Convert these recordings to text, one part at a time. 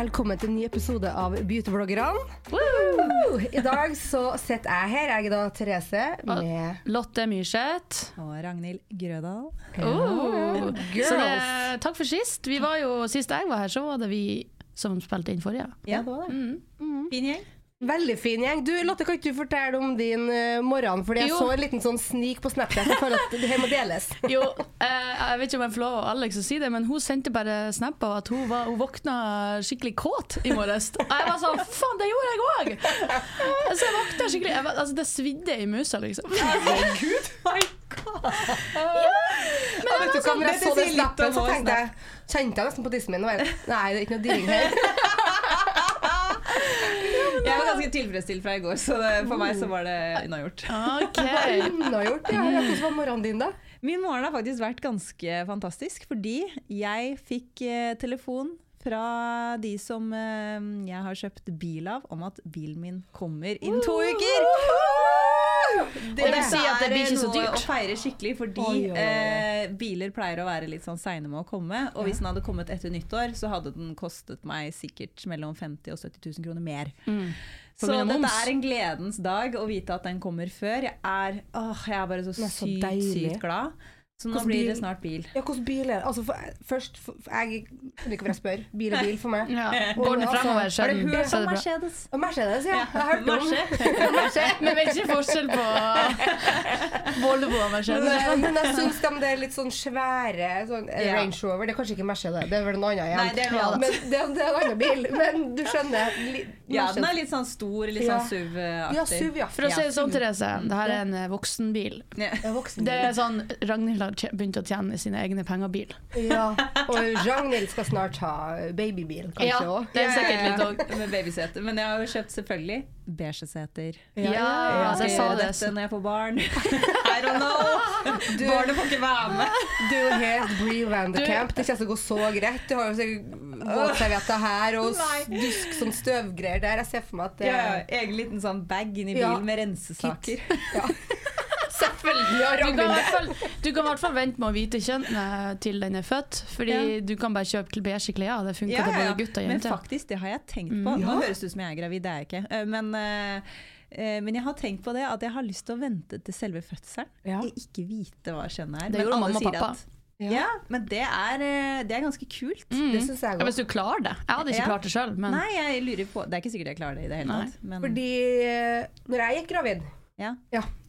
Velkommen til en ny episode av Beautybloggerne. Woo! I dag så sitter jeg her, jeg er da Therese, med Lotte Myrseth. Og Ragnhild Grødal. Oh. Girls. Så det, takk for sist. Vi var jo, Sist jeg var her, så var det vi som spilte inn forrige. Ja, det var det. fin gjeng. Veldig fin gjeng. Du, Lotte, kan ikke du fortelle om din uh, morgen? Fordi jeg Jo. så en liten sånn snik på Snapchat for at det her må deles. Jo, uh, jeg vet ikke om jeg får lov av Alex å si det, men hun sendte bare snap av at hun, var, hun våkna skikkelig kåt i morges. Og jeg var sånn Faen, det gjorde jeg òg! Så jeg våkna skikkelig jeg, var- Altså, det svidde i musa, liksom. Herregud, my god! Men vet du sånn, jeg så den snappen, så tenkte jeg Kjente jeg nesten på tissen min. Jeg, nei, det er ikke noe dirring her. Tilfredsstilt fra i går, så det, for meg så var det unnagjort. Okay. Unnagjort. Ja. Hvordan var morgenen din, da? Min morgen har faktisk vært ganske fantastisk, fordi jeg fikk eh, telefon fra de som eh, jeg har kjøpt bil av, om at bilen min kommer innen to uker. Det, vil si at det blir ikke så er noe å feire skikkelig, fordi Oi, oi, oi. eh, biler pleier å være litt sånn seine med å komme. Og hvis den hadde kommet etter nyttår, så hadde den kostet meg sikkert mellom 50 og 70 000 kroner mer. Mm. Så dette er en gledens dag å vite at den kommer før. Jeg er, åh, jeg er bare så Det er så sykt, deilig. sykt glad. Så nå Hvordan blir det snart bil. Ja, hvordan bil er det? Altså, for, først, for, jeg skjønner ikke hvorfor jeg spør. Bil er bil for meg. Ja. Går den altså, fremover, så er du den- hørt så er om. Mercedes? Mercedes, ja. Jeg har hørt om Merce. Men er ikke forskjell på Volvo og Mercedes. Men, men jeg syns de det er litt sånn svære sånn, eh, Ja. Range Rover. Det er kanskje ikke Mercedes, det er vel en annen igjen. Nei, det er noe annet. Men det, det er en annen bil. Men du skjønner. Li, Ja, den er litt sånn stor, litt sånn SUV-aktig. Ja, SUV, ja. For å si det sånn, Therese, det her er en eh, voksenbil. Ja. Det Det er sånn Ragnhild har begynt å tjene sine egne penger bil. Ja. Og Ragnhild skal snart ha babybil, kanskje Ja, òg. det er sikkert litt òg. Med babysete. Men jeg har jo kjøpt selvfølgelig beige seter. Ja, ja, ja jeg sa det. dette når jeg får barn. I don't know! Barnet får ikke være med. Du er helt Bree Vandercamp. Det kommer til å gå så greit. Du har jo sikkert våtservietter her og dusk som støvgreier der. Jeg ser for meg at det Ja, egen liten sånn bag inni Ja. bilen med rensesaker. Ja. Selvfølgelig har Du kan, i Ragnhild det. du kan i hvert fall vente med å vite kjønnet til den er født, fordi du kan bare kjøpe beige klær. Det funker til både gutt og Men faktisk, det har jeg tenkt på. Mm. Nå Ja. høres det ut som jeg er gravid, det er jeg ikke. Eh, Men, eh, eh, men jeg har tenkt på det at jeg har lyst til å vente til selve fødselen. Ja. Ikke vite hva kjønnet er. Det gjorde mamma og pappa. At, ja. men det er, eh, det er ganske kult. Mm. Det syns jeg Ja, hvis du klarer det. Jeg hadde ikke Ja. klart det sjøl, men Nei, jeg lurer på Det er ikke sikkert jeg klarer det i det hele tatt. Men, Fordi eh, når jeg gikk gravid ja.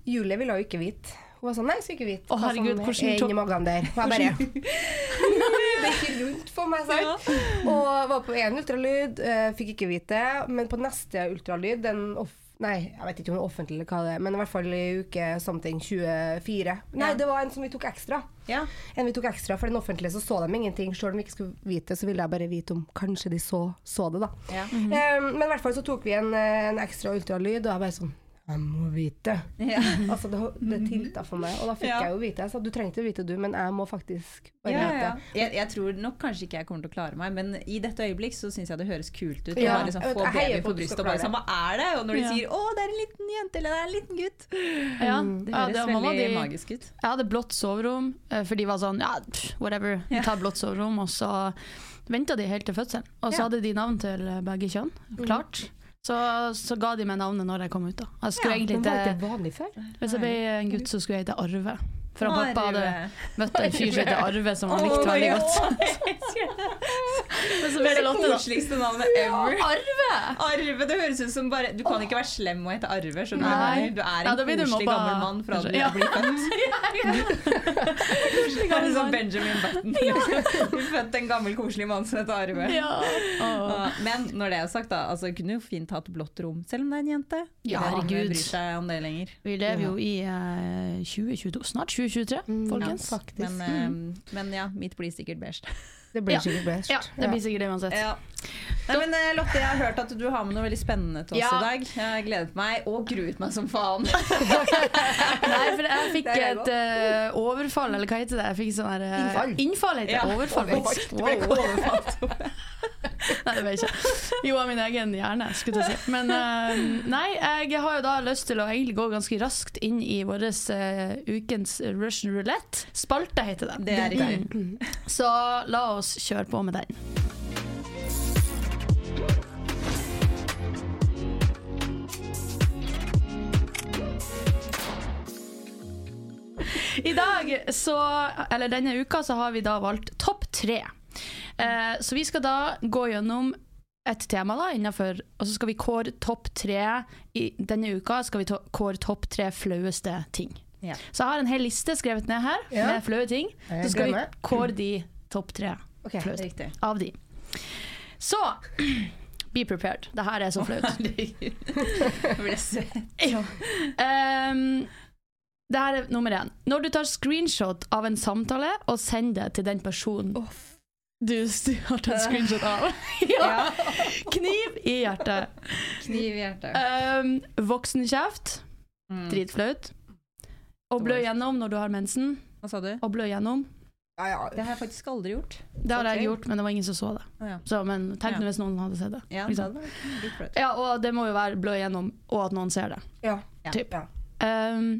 Ja, Julie ville jo ikke vite. Hun var sånn Nei, jeg skal ikke vite Å, herregud, sånn, hvordan tok- magen der. Og jeg bare Det gikk rundt for meg, sant. Og var på én ultralyd, eh, fikk ikke vite det. Men på neste ultralyd, den off Nei, jeg vet ikke om det er offentlig eller hva det er, men i hvert fall i uke something 24. Nei, Ja. det var en som vi tok ekstra. ja. En vi tok ekstra, For den offentlige så så de ingenting. Selv om vi ikke skulle vite det, så ville jeg bare vite om kanskje de så, så det, da. ja. um, men i hvert fall så tok vi en, eh, en ekstra ultralyd, og jeg bare sånn Jeg må vite. Ja. Altså, det, det tilta for meg. Og da fikk Ja. jeg jo vite. Jeg sa du trengte å vite, du, men jeg må faktisk bare Ja, vite. ja. Jeg, jeg tror nok kanskje ikke jeg kommer til å klare meg, men i dette øyeblikk så syns jeg det høres kult ut. Ja, å bare liksom få jeg baby på brystet og bare sånn, hva er det? Og når de Ja. sier 'å, det er en liten jente' eller 'det er en liten gutt'. ja. Det ja, høres det veldig de, magisk ut. Jeg hadde blått soverom, eh, for de var sånn ja, pff, whatever, vi tar blått soverom. Og så venta de helt til fødselen. Og så Ja. hadde de navn til begge kjønn, klart. Så, så ga de meg navnet når jeg kom ut. da Jeg skulle Ja, egentlig Men var ikke ikke vanlig før? Hvis jeg ble en gutt, så skulle jeg hete Arve. For pappa hadde møtt en fyr som heter Arve, som han likte veldig godt. Men så ble det Det koseligste navnet ever. Arve! Arve, det høres ut som bare Du kan ikke være slem og hete Arve. Du Du er en ja, koselig gammel mann fra du Ja. blir født. Koselig er gammel som mann. Benjamin Button. Du er født en gammel, koselig mann som heter Arve. Ja. Åh. Men når det er sagt, da, altså, kunne jo fint hatt blått rom, selv om det er en jente. Ja, herregud. bryr seg om det lenger. Vi lever jo i uh, 2022, snart 2023, folkens. Ja. Men, eh, men ja, mitt blir sikkert beige. Det blir Ja. sikkert best. Ja, det blir sikkert det uansett. Ja. Nei, men eh, Lotte, jeg har hørt at du har med noe veldig spennende til oss Ja. i dag. Jeg har gledet meg og gruet meg som faen. Nei, for jeg fikk et uh, overfall, eller hva heter det? Jeg fikk sånn der, eh, Innfall. Innfall heter det. Ja, Overfall. overfall. Wow. Nei, det ble jeg ikke. Jo, av min egen hjerne, skulle jeg si. Men eh, nei, jeg har jo da lyst til å egentlig gå ganske raskt inn i vår ukens Russian roulette. Spalte heter det. Det er riktig. Mm. Så la oss kjøre på med den. I dag, så, eller denne uka, så har vi da valgt topp tre. Eh, så vi skal da gå gjennom et tema da innenfor, og så skal vi kåre topp tre i denne uka skal vi to kåre topp tre flaueste ting. Ja. Så jeg har en hel liste skrevet ned her Ja. med flaue ting. Så skal vi kåre de topp tre okay, flaueste av de. Så be prepared. Det her er så flaut. Ja. Ehm, det her er nummer én. Når du tar screenshot av en samtale og sender det til den personen du, du har tatt screenshot av. ja. Kniv i hjertet. Kniv i hjertet. Um, Voksenkjeft. Mm. Dritflaut. Å blø gjennom når du har mensen. Hva sa du? Å blø gjennom. Ja, ja. Det har jeg faktisk aldri gjort. Det har jeg gjort, men det var ingen som så det. Å, ja. Så, men tenk Ja. hvis noen hadde sett det. Ja, Liksom. det. Ja, og det må jo være blø gjennom, og at noen ser det. Ja. Ja. Typ. Ja. Um,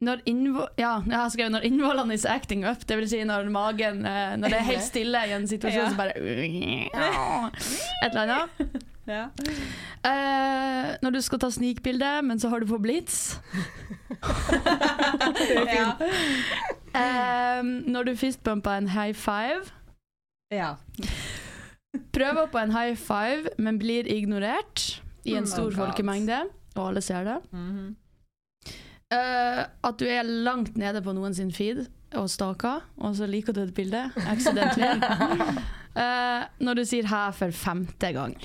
når innvo ja, 'når innvollene is acting up', det vil si når magen eh, Når det er helt stille i en situasjon, Ja. så bare Et eller annet. Ja. Uh, når du skal ta snikbilde, men så har du på blits. ja. uh, når du fistbumper en high five. ja. Prøver på en high five, men blir ignorert i en stor folkemengde, og alle ser det. Mhm. Eh, at du er langt nede på noen sin feed og staker, og så liker du et bilde accidentally. Eh, når du sier 'hæ' for femte gang.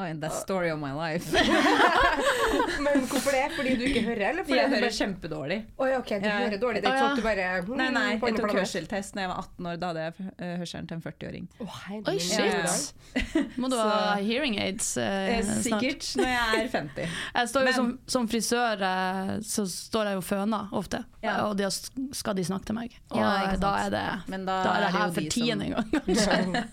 Oi, that's story of my life. Men hvorfor det? Fordi du ikke hører, eller fordi Jeg hører bare- kjempedårlig. Oi, ok, du Ja. hører dårlig. Det er ikke sånn at du bare mm, Nei, nei, jeg tok hørselstest da jeg var 18 år. Da hadde jeg eh, hørselen til en 40-åring. Oh, Oi, shit! Ja. Må du ha hearing aids eh, Eh, snart? Sikkert når jeg er 50. Jeg står jo Men- som, som frisør, eh, så står jeg jo føner ofte, Ja. og da skal de snakke til meg. Og Ja, da er det Men da, da er det her for de tiende som- gang.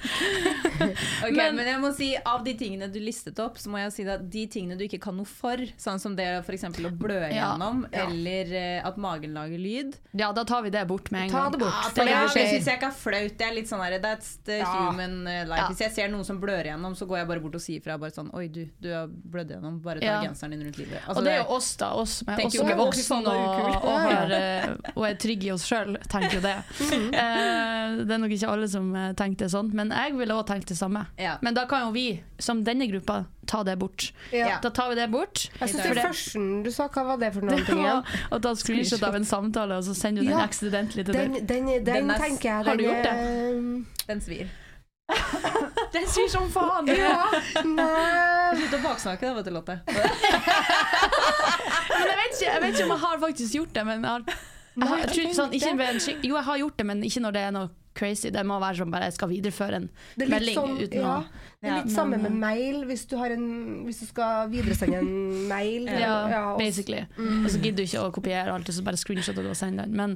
Ok, Men- men, jeg må si av de tingene du listet opp, så må jeg si at de tingene du ikke kan noe for, sånn som det for eksempel å blø gjennom, Ja. eller eh, at magen lager lyd, Ja, da tar vi det bort med en Ta gang. det bort. Ja, For det, det er- syns jeg ikke er flaut. Det er litt sånn her, That's the Ja. human eh, life. Ja. Hvis jeg ser noen som blør gjennom, så går jeg bare bort og sier fra. Bare sånn Oi, du, du har blødd gjennom. Bare ta Ja. genseren din rundt livet. Altså, og det er jo oss, da. Oss, som er også voksne det og, og, Ja, ja. har, eh, og er trygge i oss sjøl, tenker jo det. Mm. Eh, det er nok ikke alle som tenker det sånn, men jeg ville òg tenkt det samme. ja. Men da kan jo vi, som denne gruppa, ta det bort. Ja. Da tar vi det bort. Jeg synes det det- første du sa, hva var det for noen Det ting igjen? å ta screenshot av en samtale, og så sender du den Ja. accidentally til Den, den, den, Den er- tenker jeg har du gjort det? Den svir. Den svir som faen! Ja, Slutt å baksnakke da, vet du, Lotte. Men jeg vet, ikke, jeg vet ikke om jeg har faktisk gjort det, men jeg har, jeg har, jeg tror sånn, ikke Jo, jeg har gjort det, men ikke når det er noe crazy. Det må være som bare jeg skal videreføre en Det melding sånn, uten ja, å Det er litt Ja, samme med mail, hvis du, har en, hvis du skal videresende en mail. Ja, basically. Mm. Og så gidder du ikke å kopiere alt, så bare screenshotter du og sender den. Men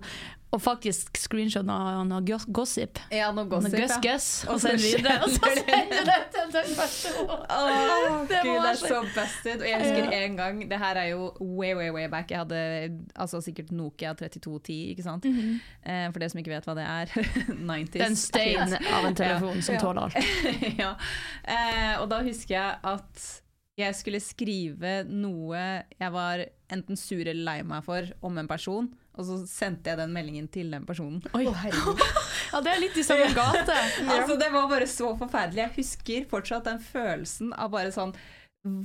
og faktisk screenshot noe, noe gossip, Ja, noe noe gossip. ja. guss-guss, Og og så videre, og så sender du det til den personen. Åh, Det Gud, det er så- busted. Og jeg husker Ja. en gang Det her er jo way, way, way back. Jeg hadde altså sikkert Nokia 3210, ikke sant. eh, for det som ikke vet hva det er. 90s. Den stein av en telefon som tåler alt. ja. Eh, og da husker jeg at jeg skulle skrive noe jeg var enten sur eller lei meg for om en person, og så sendte jeg den meldingen til den personen. Oi. Herregud. Ja, det er litt i samme gate. Altså, det var bare så forferdelig. Jeg husker fortsatt den følelsen av bare sånn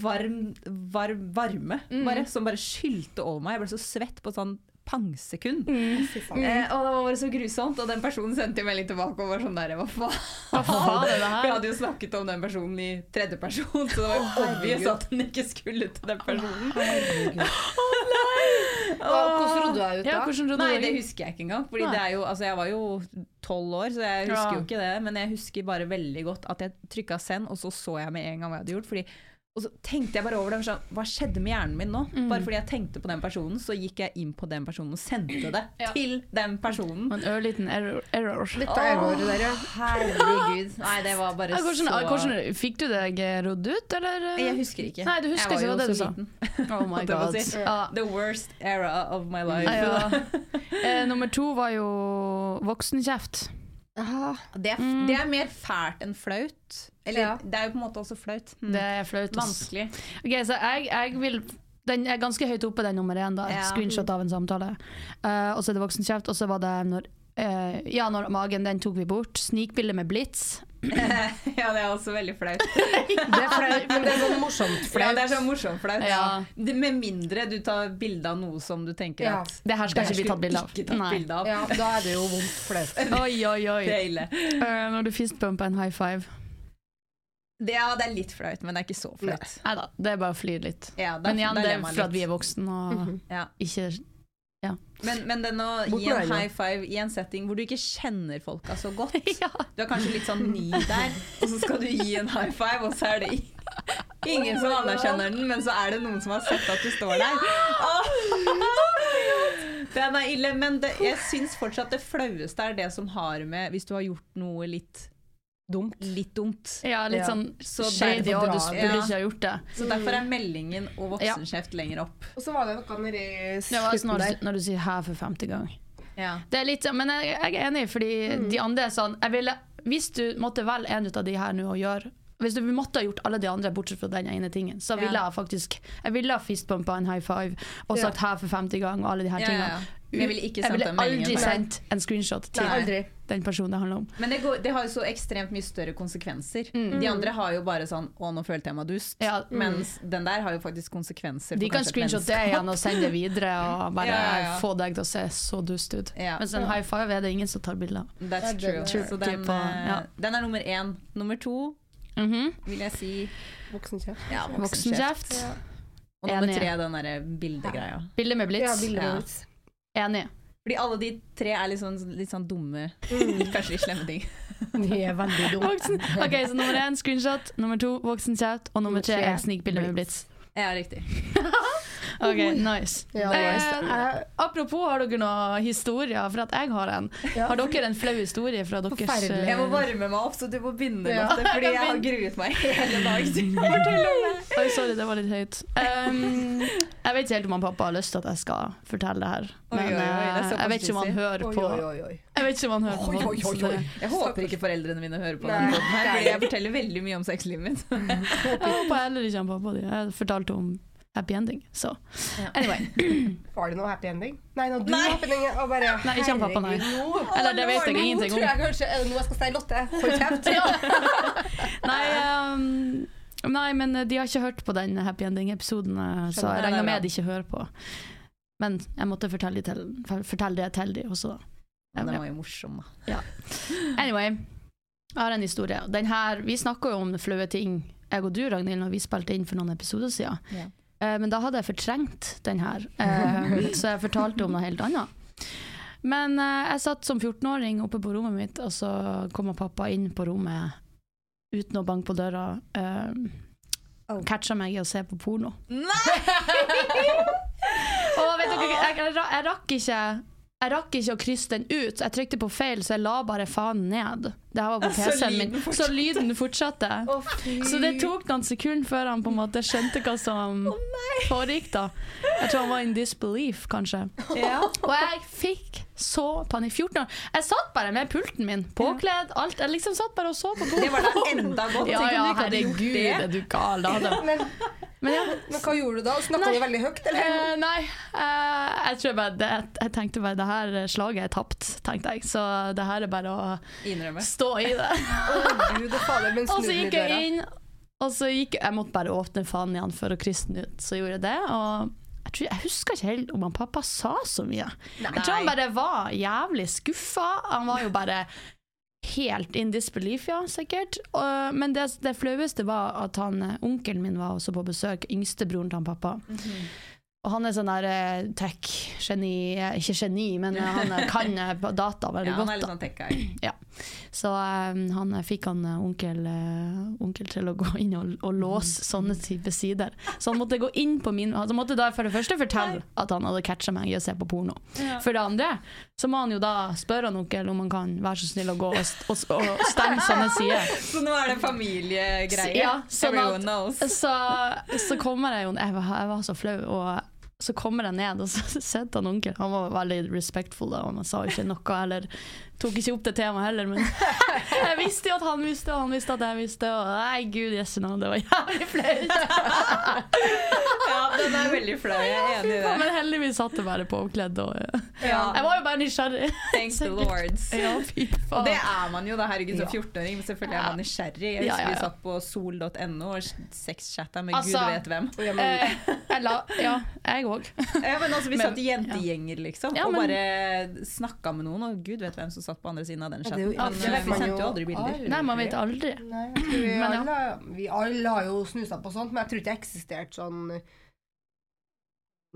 varm, varm varme bare, som bare skylte over meg. Jeg ble så svett på sånn pangsekund. Mm. Eh, og det var bare så grusomt. Og den personen sendte melding tilbake og var sånn der Hva faen? Hva faen det Vi hadde jo snakket om den personen i tredje person, så det var jo obvious at den ikke skulle til den personen. Hva- Hvordan rodde du deg ut da? Nei, det husker jeg ikke engang. Fordi Nei. det er jo, altså jeg var jo tolv år, så jeg husker Ja. jo ikke det. Men jeg husker bare veldig godt at jeg trykka send, og så så jeg med en gang hva jeg hadde gjort. Fordi, og så tenkte jeg bare over det. Sånn, hva skjedde med hjernen min nå? Mm. Bare fordi jeg tenkte på den personen, så gikk jeg inn på den personen og sendte det Ja. til den personen. En ørliten error. error. Litt av error der, ja. Herregud. Nei, det var bare Ja, hvordan, så hvordan, fikk du deg rodd ut, eller? Jeg husker ikke. Nei, du husker jeg ikke var hva det du så sa. liten. Oh my god. si. Ja. The worst era of my life. Ja. Eh, nummer to var jo voksenkjeft. Det, er, Mm. det er mer fælt enn flaut. Eller Ja. det er jo på en måte også flaut. Mm. Det er flaut. Vanskelig. Ok, så jeg, jeg vil Den er ganske høyt oppe, den nummer én. da, Ja. screenshot av en samtale. Uh, og så er det voksenkjeft, og så var det når eh, Ja, når magen, den tok vi bort. Snikbilde med blits. ja, det er også veldig flaut. det er flaut, men det er sånn morsomt Ja, flaut. det er sånn morsomt flaut. Ja. Det- Med mindre du tar bilde av noe som du tenker Ja. at Det her skal det ikke bli tatt bilde av. Tatt bilde av. Ja, da er det jo vondt flaut. Oi, oi, oi. Det er ille. Uh, når du fistbumper en high five. Det, ja, det er litt flaut, men det er ikke så flaut. Nei da, det er bare å flire litt. Ja, da- Men igjen, det er for at vi er voksne og Mhm. ja. ikke Men, men den å gi en high five i en setting hvor du ikke kjenner folka så godt Ja. Du er kanskje litt sånn ny der, og så skal du gi en high five, og så er det ingen som anerkjenner den, men så er det noen som har sett at du står der. Åh! Den er ille, men det, jeg syns fortsatt det flaueste er det som har med hvis du har gjort noe litt, Dumt. litt dumt. Ja, litt Ja. sånn Så shady, og du burde skulle det. ikke ha gjort det. Så derfor er meldingen og voksenkjeft lenger opp. Og så var det noe nedi Det var slutten når, du- når du sier 'her' for femte gang. Ja. Det er litt, sånn- men jeg, jeg er enig, fordi Mm. de andre er sånn jeg ville, Hvis du måtte velge en ut av de her nå og gjøre Hvis du måtte ha gjort alle de andre bortsett fra den ene tingen, så ville jeg faktisk Jeg ville ha fistbumpa en high five og sagt 'her for femte gang' og alle de her tingene. jeg ville ikke Jeg ville aldri sendt en screenshot til Nei, den personen det handler om. Men det, går, det har jo så ekstremt mye større konsekvenser. De andre har jo bare sånn 'Å, nå følte jeg meg dust'. Ja. Mens den der har jo faktisk konsekvenser. De kan screenshotte det igjen og sende det videre og bare Ja, ja, ja. få deg til å se så dust ut. Ja. Mens en high five er det ingen som tar bilde av. That's true. True. Så den, eh, ja. den er nummer én. Nummer to Mhm. vil jeg si Voksenkjeft. ja, Voksenkjeft. Ja. Og nummer tre den derre bildegreia. Bilde med Ja, bilde med blitz. Ja. Enig. Fordi alle de tre er litt sånn, litt sånn dumme, Mm. kanskje litt slemme ting. De er veldig dumme. Voksen. Ok, så Nummer én screenshot, nummer to voksenkjeft, og nummer tre, er snikbilde med blitz. Ja, riktig. Ok, nice. Ja, Eh, apropos, har dere noen historier? For at jeg har en. Ja. Har dere en flau historie fra deres Forferdelig. eh, Jeg må varme meg opp, så du må begynne, Ja. Lotte, fordi jeg har gruet meg hele dag til å fortelle om det. Oi, sorry, det var litt høyt. Um, jeg vet ikke helt om han pappa har lyst til at jeg skal fortelle det her. Men oi, oi, det eh, såpass jeg vet ikke om han hører på oi, oi, oi. Jeg vet ikke om han hører på Oi, oi, oi, oi. det- Jeg håper ikke foreldrene mine hører på den podden her, fordi jeg forteller veldig mye om sexlivet mitt. Jeg håper heller ikke han pappa di. Jeg fortalte om happy ending, så Ja. Anyway. Var det noe happy ending? Nei, når du Nei. happy ending. Og bare, Nei, ikke han pappa, nei. herregud, Eller det vet jeg nå ingenting tror om. jeg kanskje er det noe jeg skal si. Lotte, hold kjeft. Nei, um, nei, men de har ikke hørt på den happy ending-episoden, eh, så jeg regner med de ikke hører på. Men jeg måtte fortelle, til, fortelle det til de også. da. Den var jo morsom, da. Anyway, jeg har en historie. Den her, vi snakka jo om flaue ting, jeg og du, Ragnhild, når vi spilte inn for noen episoder siden. Ja. Eh, men da hadde jeg fortrengt den her, eh, så jeg fortalte om noe helt annet. Men eh, jeg satt som 14-åring oppe på rommet mitt, og så kom pappa inn på rommet uten å banke på døra. Uh. Catcha meg i å se på porno. Nei! Og vet dere, jeg, jeg, jeg rakk ikke jeg rakk ikke å krysse den ut. Jeg trykte på feil, så jeg la bare faen ned. Det her var på PC-en min. Så lyden fortsatte. Oh. Så det tok noen sekunder før han på en måte skjønte hva som foregikk. da Jeg tror han var in disbelief, kanskje. Ja. Og jeg fikk så panikk. 14 år. Jeg satt bare med pulten min, påkledd, alt. Jeg liksom satt bare og så på Det var da enda godt. Ja ja, herregud, er du gal? Da hadde Men, ja. men hva gjorde du da? Snakka du veldig høyt, eller? Eh, nei, eh, jeg tror bare det, Jeg tenkte bare det her slaget er tapt, tenkte jeg. Så det her er bare å Innrømme. stå i det. Å gud fader, Og så gikk jeg inn, og så gikk jeg måtte bare åpne fanen igjen for å krysse den ut. Så gjorde jeg det. Og jeg, tror, jeg husker ikke helt om han pappa sa så mye. Jeg tror han bare var jævlig skuffa. Han var jo bare helt in disbelief, ja, sikkert. Og, men det, det flaueste var at han, eh, onkelen min var også på besøk, yngstebroren til han pappa. Og han er sånn der eh, tech-geni, eh, ikke geni, men han kan data veldig Ja, han er litt sånn tech-guy. Så eh, han eh, fikk han eh, onkel, eh, onkel til å gå inn og, og låse sånne type sider. Så han måtte gå inn på min Han måtte da for det første fortelle at han hadde catcha meg i å se på porno. Ja. For det andre så må han jo da spørre han onkel om han kan være så snill å gå og, og, og stenge sånne sider. Så nå er det familiegreie. Ja, sånn at- knows. Så, så kommer jeg jo jeg var, jeg var så flau, og så kommer jeg ned, og så sitter han onkel. Han var veldig respectful, da, og han sa ikke noe, eller tok ikke opp det temaet heller, men jeg visste jo at han visste, og han visste at jeg visste, og nei, gud jøsse navn, det var jævlig flaut. Ja, den er veldig flau. Jeg er enig i det. Men heldigvis satt det bare påkledd, og Ja, jeg var jo bare nysgjerrig. thanks the lords. Ja, fy faen. det er man jo, da, herregud, som Ja. 14-åring. Men selvfølgelig er man nysgjerrig. Jeg Ja, husker ja, vi satt på sol.no og sexchatta med Altså- gud vet hvem. Ja, Eh, jeg la, ja, jeg òg. Ja, men altså, Vi satt i jentegjenger, liksom, Ja, og bare snakka med noen, og gud vet hvem som satt på andre siden av den Ja, det chatten. Men vi man sendte jo jo aldri bilder. aldri. Nei, man vet aldri. Nei, vi, alle, vi alle har jo snusa på sånt, men jeg tror ikke det eksisterte sånn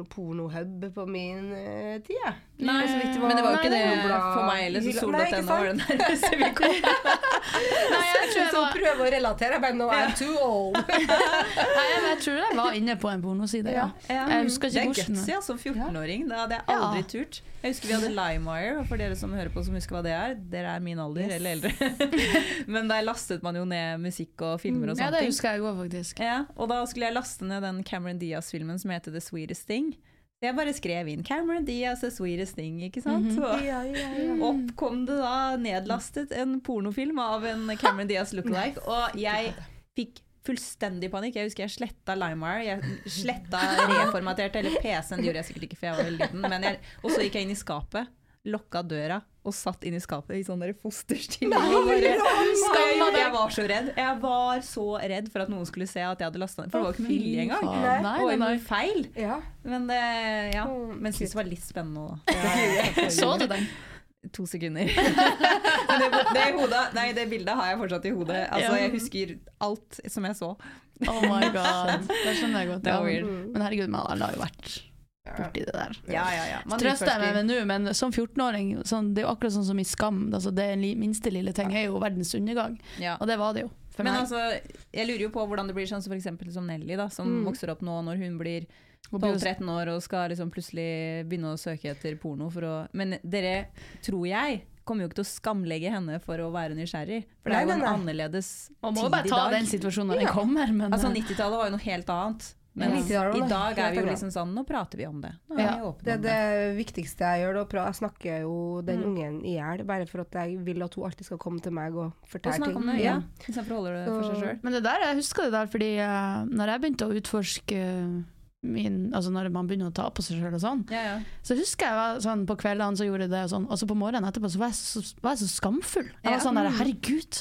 noe pornohub på min uh, tid. jeg. Nei, Så vidt men det var jo Nei, ikke det bla... for meg heller, så sol.no var det nærmeste vi kom. Nei, jeg tror jeg var prøve å relatere. Jeg bare er jeg too old. Nei, men jeg tror jeg var inne på en pornoside, ja. Ja. Jeg husker Det er hvordan. gutsy, altså. 14-åring. Det hadde jeg aldri turt. Jeg husker vi hadde LimeWire, og for dere som hører på som husker hva det er. Dere er min alder, Yes. eller eldre. Men der lastet man jo ned musikk og filmer og sånt. Ja, det husker jeg òg, faktisk. Ja, og da skulle jeg laste ned den Cameron Diaz-filmen som heter The Sweetest Thing. Jeg bare skrev inn 'Cameron Diaz, The Sweetest Thing', ikke sant? Mhm. Så Ja, ja, ja. opp kom det da nedlastet en pornofilm av en Cameron Diaz lookalike, og jeg fikk fullstendig panikk. Jeg husker jeg sletta LimeWire, jeg sletta reformaterte hele PC-en, det gjorde jeg sikkert ikke for jeg var veldig liten, men jeg, og så gikk jeg inn i skapet, lokka døra og satt inn i skapet i sånn fosterstilling. Jeg var så redd. Jeg var så redd for at noen skulle se at jeg hadde lasta ned, for det var jo ikke vilje engang. Nei, nei, nei. feil. ja. Men det, ja. Mm, Men syntes det var litt spennende òg. Så du den? To sekunder. Det, det, hodet, nei, det bildet har jeg fortsatt i hodet. Altså, jeg husker alt som jeg så. Oh my god. Det skjønner jeg godt. Det Ja, weird. men herregud, man har jo vært borti det der. Ja, ja, ja. Man Trøster jeg meg med nå, men som 14-åring, sånn, det er jo akkurat sånn som i Skam. Altså, det li- minste lille ting er jo verdens undergang, Ja. og det var det jo. For Men meg. altså, jeg lurer jo på hvordan det blir sånn som for eksempel som Nelly, da, som Mm. vokser opp nå når hun blir Og blir jo- 12-13 år og skal liksom plutselig begynne å søke etter porno for å Men dere, tror jeg, kommer jo ikke til å skamlegge henne for å være nysgjerrig. For det er jo en nei, i dag. Man må jo bare ta den situasjonen når den kommer, men Altså eh, 90-tallet var jo noe helt annet. Men Ja, i dag er vi jo liksom sånn Nå prater vi om det. Nå Ja. er vi åpne Det er det. det viktigste jeg gjør. Da. Jeg snakker jo den Mm. ungen i hjel, bare for at jeg vil at hun alltid skal komme til meg og fortelle ting. om det, ja. Istedenfor å holde det for seg sjøl. Men det der, jeg husker det der fordi uh, når jeg begynte å utforske eh, min, altså når man begynner å ta på seg sjøl og sånn, Ja, ja. så husker jeg var sånn på kveldene så gjorde jeg det og sånn, og så på morgenen etterpå så var jeg så, var jeg så skamfull. Jeg var Ja. sånn der, herregud,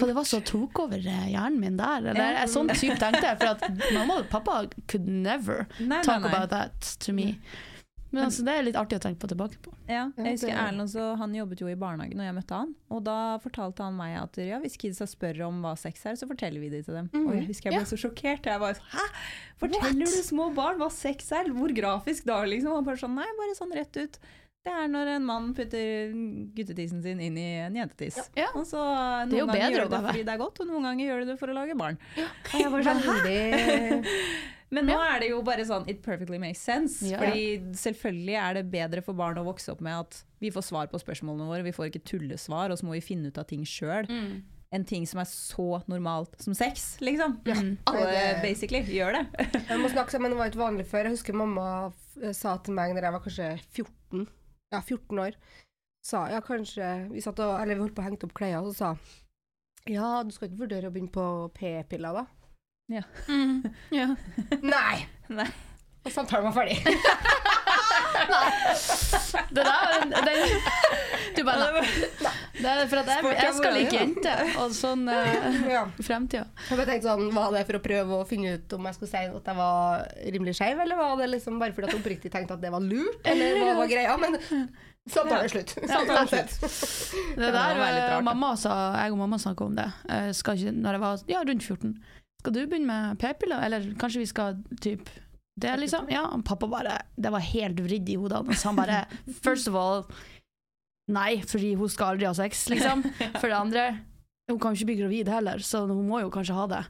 hva det var som tok over eh, hjernen min der. Eller, jeg, sånn type tenkte jeg, for at mamma og pappa could never Nei, nei, talk nei. about that to me. Men altså, det er litt artig å tenke på tilbake på. Ja, jeg husker Erlend også, han jobbet jo i barnehagen når jeg møtte han. Og da fortalte han meg at ja, hvis kidsa spør om hva sex er, så forteller vi det til dem. Mm. Og jeg husker jeg ble Ja. så sjokkert. Jeg bare hæ? Forteller du små barn hva sex er? Hvor grafisk da, liksom? Og bare sånn, nei, bare sånn rett ut. Det er når en mann putter guttetissen sin inn i en jentetiss. Ja. Og så Noen Det er ganger gjør du det fordi det er godt, og noen ganger gjør du det for å lage barn. Ja. jeg var sånn? Veldig Men nå er det jo bare sånn It perfectly makes sense. Ja. Fordi selvfølgelig er det bedre for barn å vokse opp med at vi får svar på spørsmålene våre, vi får ikke tullesvar, og så må vi finne ut av ting sjøl. Mm. Enn ting som er så normalt som sex, liksom. Ja, Alle basically gjør det. Jeg må snakke sammen, det var ikke vanlig før. Jeg husker mamma sa til meg når jeg var kanskje 14, ja 14 år, sa ja kanskje, vi satt og, eller vi holdt på å henge opp klærne, og så sa ja, du skal ikke vurdere å begynne på p-piller da? Mm. Ja. Nei! Nei. Og samtalen var ferdig. Nei. Det der den, bare nei. Det er for at jeg, jeg skal like jenter, og sånn uh, ja. fremtida. Jeg tenkte sånn, Var det for å prøve å finne ut om jeg skulle si at jeg var rimelig skeiv, eller var det liksom bare fordi at jeg oppriktig tenkte at det var lurt, eller hva var greia? Men samtalen er slutt. Samtalen er slutt. Det Det der, var litt eh, rart, mamma sa, Jeg og mamma snakka om det skal ikke, når jeg var ja, rundt 14. Skal du begynne med p-piller, eller kanskje vi skal typ det, liksom? Ja, pappa bare Det var helt vridd i hodet hans. Han bare First of all, nei, fordi hun skal aldri ha sex, liksom. For det andre, hun kan jo ikke bli gravid heller, så hun må jo kanskje ha det.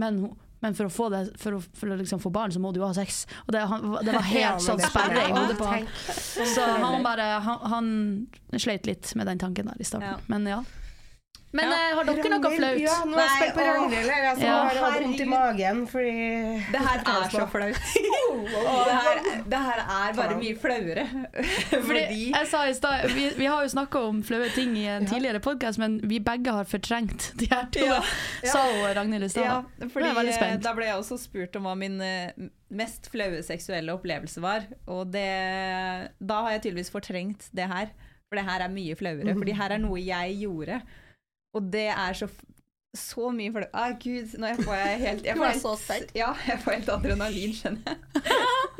Men, hun- men for å få det For å, for å liksom få barn, så må du jo ha sex. Og det, han, det var helt sånn sperre i hodet på han. Så han bare Han, han sleit litt med den tanken der i starten. Men ja. Men Ja. eh, har dere noe flaut? Ja, nå er jeg spent på Ragnhild. Jeg Ja. har hatt vondt i magen fordi Det her er så flaut. Og det her, det her er bare mye flauere. Fordi Fordi jeg sa i stad vi, vi har jo snakka om flaue ting i en tidligere podkast, men vi begge har fortrengt de her to. Ja. Sa Ragnhild i stad. Ja, fordi eh, da ble jeg også spurt om hva min eh, mest flaue seksuelle opplevelse var. Og det, da har jeg tydeligvis fortrengt det her. For det her er mye flauere. For det her er noe jeg gjorde. Og det er så, så mye flau... Ah, gud, nå får jeg helt jeg får helt-. Ja, jeg får helt adrenalin, skjønner jeg.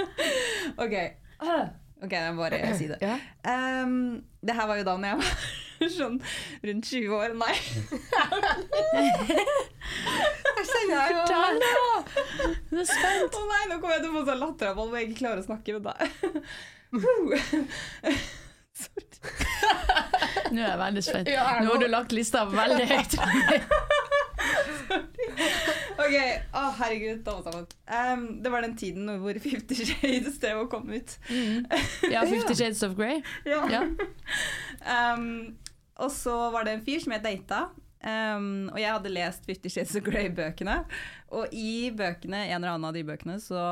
OK. Ok, jeg må bare si det. Um, det her var jo da når jeg var sånn rundt 20 år. Nei. Jeg kjenner jeg jo Du er spent. Å nei, nå kommer jeg til å få sånn latteravhold hvor jeg ikke klarer å snakke. Men da. Nå er jeg veldig spent. Nå har du lagt lista veldig høyt. Ok, å herregud, alle sammen. Um, det var den tiden hvor Fifty Shades drev og kom ut. Ja, Fifty Shades of Grey. Ja. Ja. Um, og så var det en fyr som jeg data. Um, og jeg hadde lest Fifty Shades of Grey-bøkene. Og i bøkene, en eller annen av de bøkene så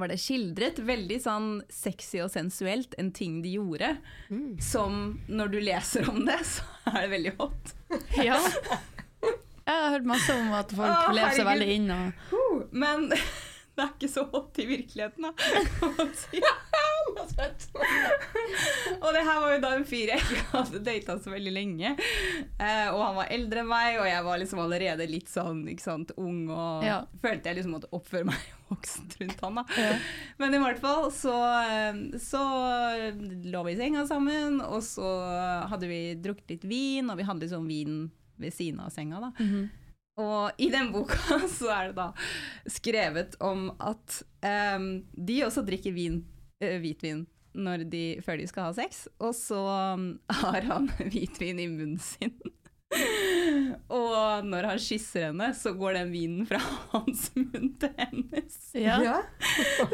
var det skildret veldig sånn sexy og sensuelt en ting de gjorde. Som når du leser om det, så er det veldig hot. ja. Jeg har hørt masse om at folk Å, lever seg veldig inn. Og... Men det er ikke så hot i virkeligheten, da. si. og det her var jo da en fyr jeg ikke hadde data så veldig lenge. Eh, og han var eldre enn meg, og jeg var liksom allerede litt sånn sant, ung og Ja. følte jeg liksom måtte oppføre meg voksent rundt han. da. Ja. Men i hvert fall så, eh, så lå vi i senga sammen, og så hadde vi drukket litt vin, og vi hadde liksom vin ved siden av senga. da. Mhm. Og i den boka så er det da skrevet om at um, de også drikker vin, uh, hvitvin når de, før de skal ha sex, og så um, har han hvitvin i munnen sin. og når han kysser henne, så går den vinen fra hans munn til hennes. Ja. Ja. Så,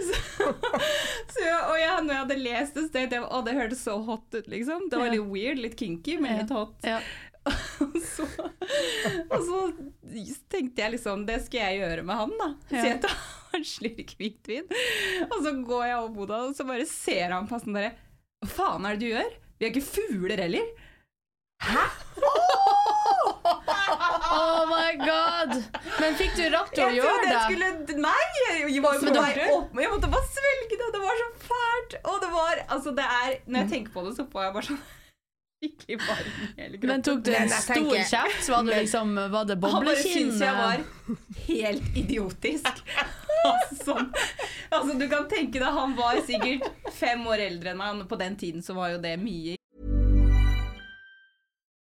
så, og ja, når jeg hadde lest det, så tenkte jeg at det hørtes så hot ut, liksom. Det var Ja. litt weird, litt kinky, men Ja. litt hot. Ja. Og så, og så tenkte jeg liksom, det skal jeg gjøre med han da. Så jeg tar en slurk hvitvin, og så går jeg over boda, og så bare ser han på sånn derre hva faen er det du gjør? Vi er ikke fugler heller. Hæ? Oh my god! Men fikk du rakt til å gjøre det? skulle, nei, jeg, var på vei opp, jeg måtte bare svelge det, det var så fælt. Og det var, altså det er, når jeg tenker på det, så får jeg bare sånn skikkelig varm i hele kroppen. Men tok du en stor tenker- kjeft? Var det liksom Var det Han bare syntes jeg var helt idiotisk. Altså, altså, du kan tenke deg, han var sikkert fem år eldre enn meg. På den tiden så var jo det mye.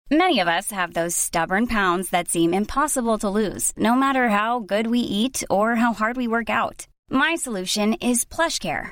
Many of us have those stubborn pounds that seem impossible to lose, no matter how good we eat or how hard we work out. My solution is PlushCare.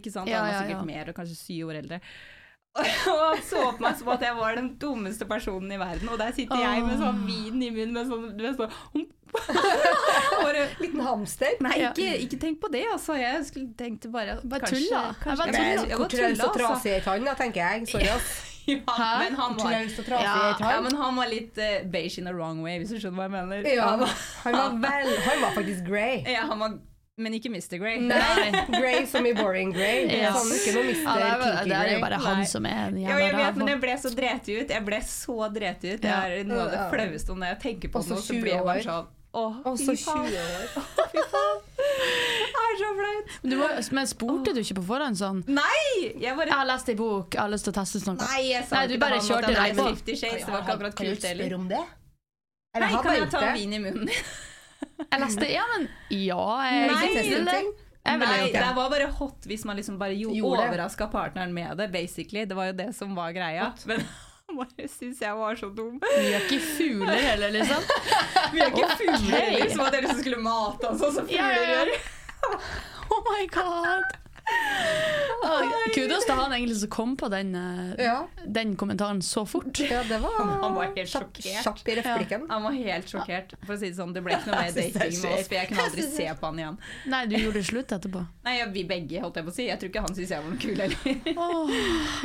Ikke sant? Ja, Han var sikkert mer, og kanskje syv år eldre. Og han så på meg som at jeg var den dummeste personen i verden, og der sitter jeg med sånn vin i munnen med sånn, du vet, sånn bare, Liten hamster. Nei, ikke, ikke tenk på det, altså. Jeg skulle tenkte bare Bare tull, da. Hvor bare traust og altså. trasig er da, tenker jeg. Sorry, ass. Ja, men han var Ja, ja, men han var litt uh, beige in the wrong way, hvis du skjønner hva jeg mener. Ja, Han var, han var, vel, han var faktisk grey. ja, han var men ikke Mr. Grey. Nei. Grey som i boring grey. Ja. Sånn, ikke noe Mr. Ja, det, er, Kinky det er jo Grey. bare han Nei. som er en Ja, jeg vet, men jeg ble så dreti ut. Jeg ble så dreti ut. Det er noe av det flaueste når jeg tenker på det. nå, Så blir jeg bare sånn Åh, Og så 20 år. Fy faen. Det er så flaut. Men, men spurte du ikke på forhånd sånn Nei! Jeg bare Jeg har lest ei bok, jeg har lyst til å teste noe. Nei, jeg sa Nei, du bare kjørte hadde på. Shades. Det var ikke akkurat Kan du kult heller. spørre om det? Eller Nei, kan jeg ta vin i munnen? Jeg leste Ja, men ja, jeg Nei. jeg det. Jeg Nei, det det. var bare hot hvis man liksom bare jo, overraska partneren med det, basically. Det var jo det som var greia. Men han bare syns jeg var så dum. Vi er ikke fugler heller, liksom. Vi er ikke fugler, heller, som At dere som skulle mate oss, sånn som fugler ja, ja. gjør. Oh my god. Ah, Kudos til han egentlig som kom på den, eh, Ja. den kommentaren så fort. Ja, det var Han var helt sjokkert. kjapp i replikken. Han var helt sjokkert. For å si det sånn, det ble ikke noe mer det er dating med oss, for jeg kunne aldri se på han igjen. Nei, du gjorde slutt etterpå. Nei, ja, vi begge, holdt jeg på å si. Jeg tror ikke han syntes jeg var noe kul heller. Oh,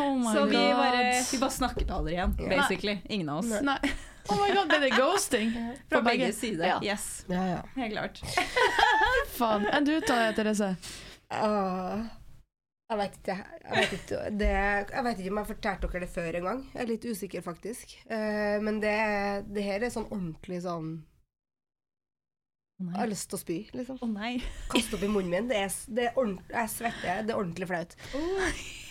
oh my Så vi god. bare, vi bare snakket aldri igjen, Ja. basically. Ingen av oss. Nei. Oh my god, det er ghosting. Fra På begge sider. Ja. Yes, Ja, ja. helt klart. Faen. Enn du da, Therese? Jeg vet ikke. Jeg vet ikke, det, jeg vet ikke om jeg fortalte dere det før engang. Jeg er litt usikker, faktisk. Uh, men det, det her er sånn ordentlig sånn Å Jeg har lyst til å spy, liksom. Å nei. Kaste opp i munnen min. Det er, det er jeg svetter. Det er ordentlig flaut.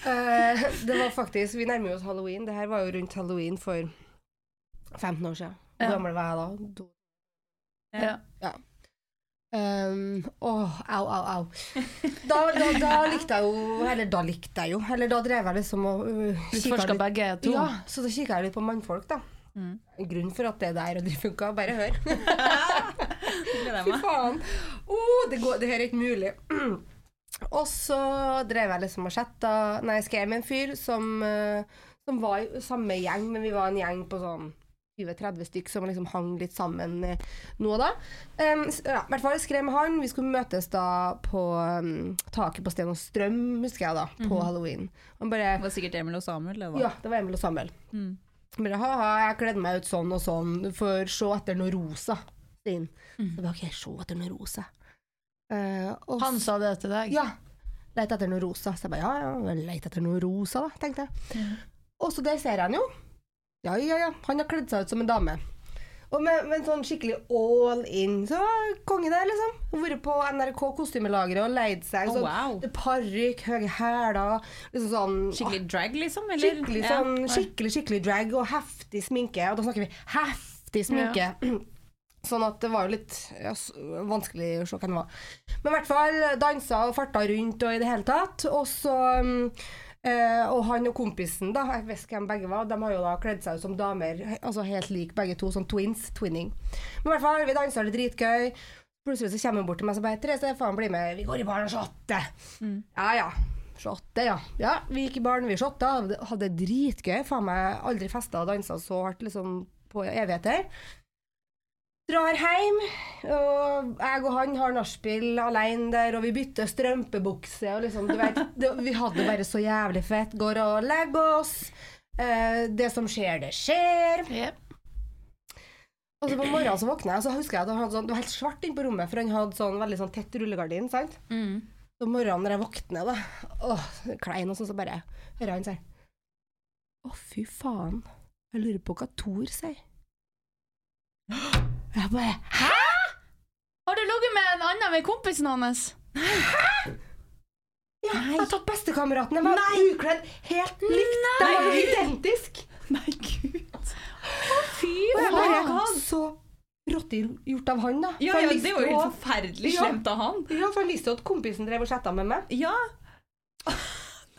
Eh, det var faktisk Vi nærmer oss halloween. Det her var jo rundt halloween for 15 år siden. Hvor Ja. gammel var jeg da? Ja. Ja. Um, åh, au, au, au. Da, da, da likte jeg jo Eller da likte jeg jo. Eller da drev jeg liksom og uh, kikket Utforska begge to. Ja, så da kikka jeg litt på mannfolk, da. Mm. Grunnen for at det der og det funka. Bare hør. Fy faen. Oh, det, går, det her er ikke mulig. Og så drev jeg liksom og chatta Nei, jeg skrev med en fyr som, eh, som var i samme gjeng, men vi var en gjeng på sånn 20-30 stykk som liksom hang litt sammen nå og da. Um, ja, I hvert fall skrev med han. Vi skulle møtes da på um, taket på Sten og Strøm, husker jeg da, på halloween. Han bare Det var sikkert Emil og Samuel, det var. Ja, det var Emil og Samuel. Mm. Bare ha-ha, jeg kledde meg ut sånn og sånn for se etter noe rosa. Sin. Så bare, ok, se etter noe rosa. Uh, og Han sa det til deg? Ja. Leit etter noe rosa. Så jeg bare, ja, ja, leit etter noe rosa da, tenkte jeg. Og så det ser han jo. Ja, ja, ja, han har kledd seg ut som en dame. Og med, med en sånn skikkelig all in, så konge der, liksom. Vært på NRK kostymelageret og leid seg. Sånn, wow. Parykk, høye hæler, liksom sånn Skikkelig drag, liksom? Eller? Skikkelig, Ja. sånn, skikkelig, skikkelig drag og heftig sminke. Og da snakker vi heftig sminke. Sånn at det var jo litt ja, vanskelig å se hvem det var. Men i hvert fall dansa og farta rundt og i det hele tatt. Og så mm, eh, Og han og kompisen, da, jeg ikke hvem begge var, de har jo da kledd seg ut som damer. Altså helt lik begge to, sånn twins. Twinning. Men i hvert fall, vi dansa det dritgøy. Plutselig så kommer hun bort til meg og så bare 'Therese, faen, bli med, vi går i baren og shotter'. Ja ja. Shotte, ja. Ja, vi gikk i baren, vi shotta, hadde det dritgøy. Faen meg aldri festa og dansa så hardt liksom på evigheter. Drar hjem, og jeg og han har nachspiel alene der, og vi bytter strømpebukse, og liksom, du vet, det, vi hadde det bare så jævlig fett. Går og legger oss. Eh, det som skjer, det skjer. Yep. Og så på morgenen så våkner jeg, og så husker jeg at han sånn, det var helt svart inne på rommet, for han hadde sånn veldig sånn tett rullegardin, sant? Mm. Så morgenen når jeg våkner, da, åh, klein og sånn, så bare hører han si Å, fy faen, jeg lurer på hva Thor sier. Jeg bare Hæ?! Har du ligget med en annen med kompisen hans? Hæ?! Ja, jeg tok bestekameraten. Den var ukledd helt likt. Den var jo identisk. Nei, gud. Fy jeg bare faen! Så rått gjort av han, da. Ja, ja, det var jo- helt forferdelig slemt av han. Ja, for han visste jo at kompisen drev og chatta med meg. Ja,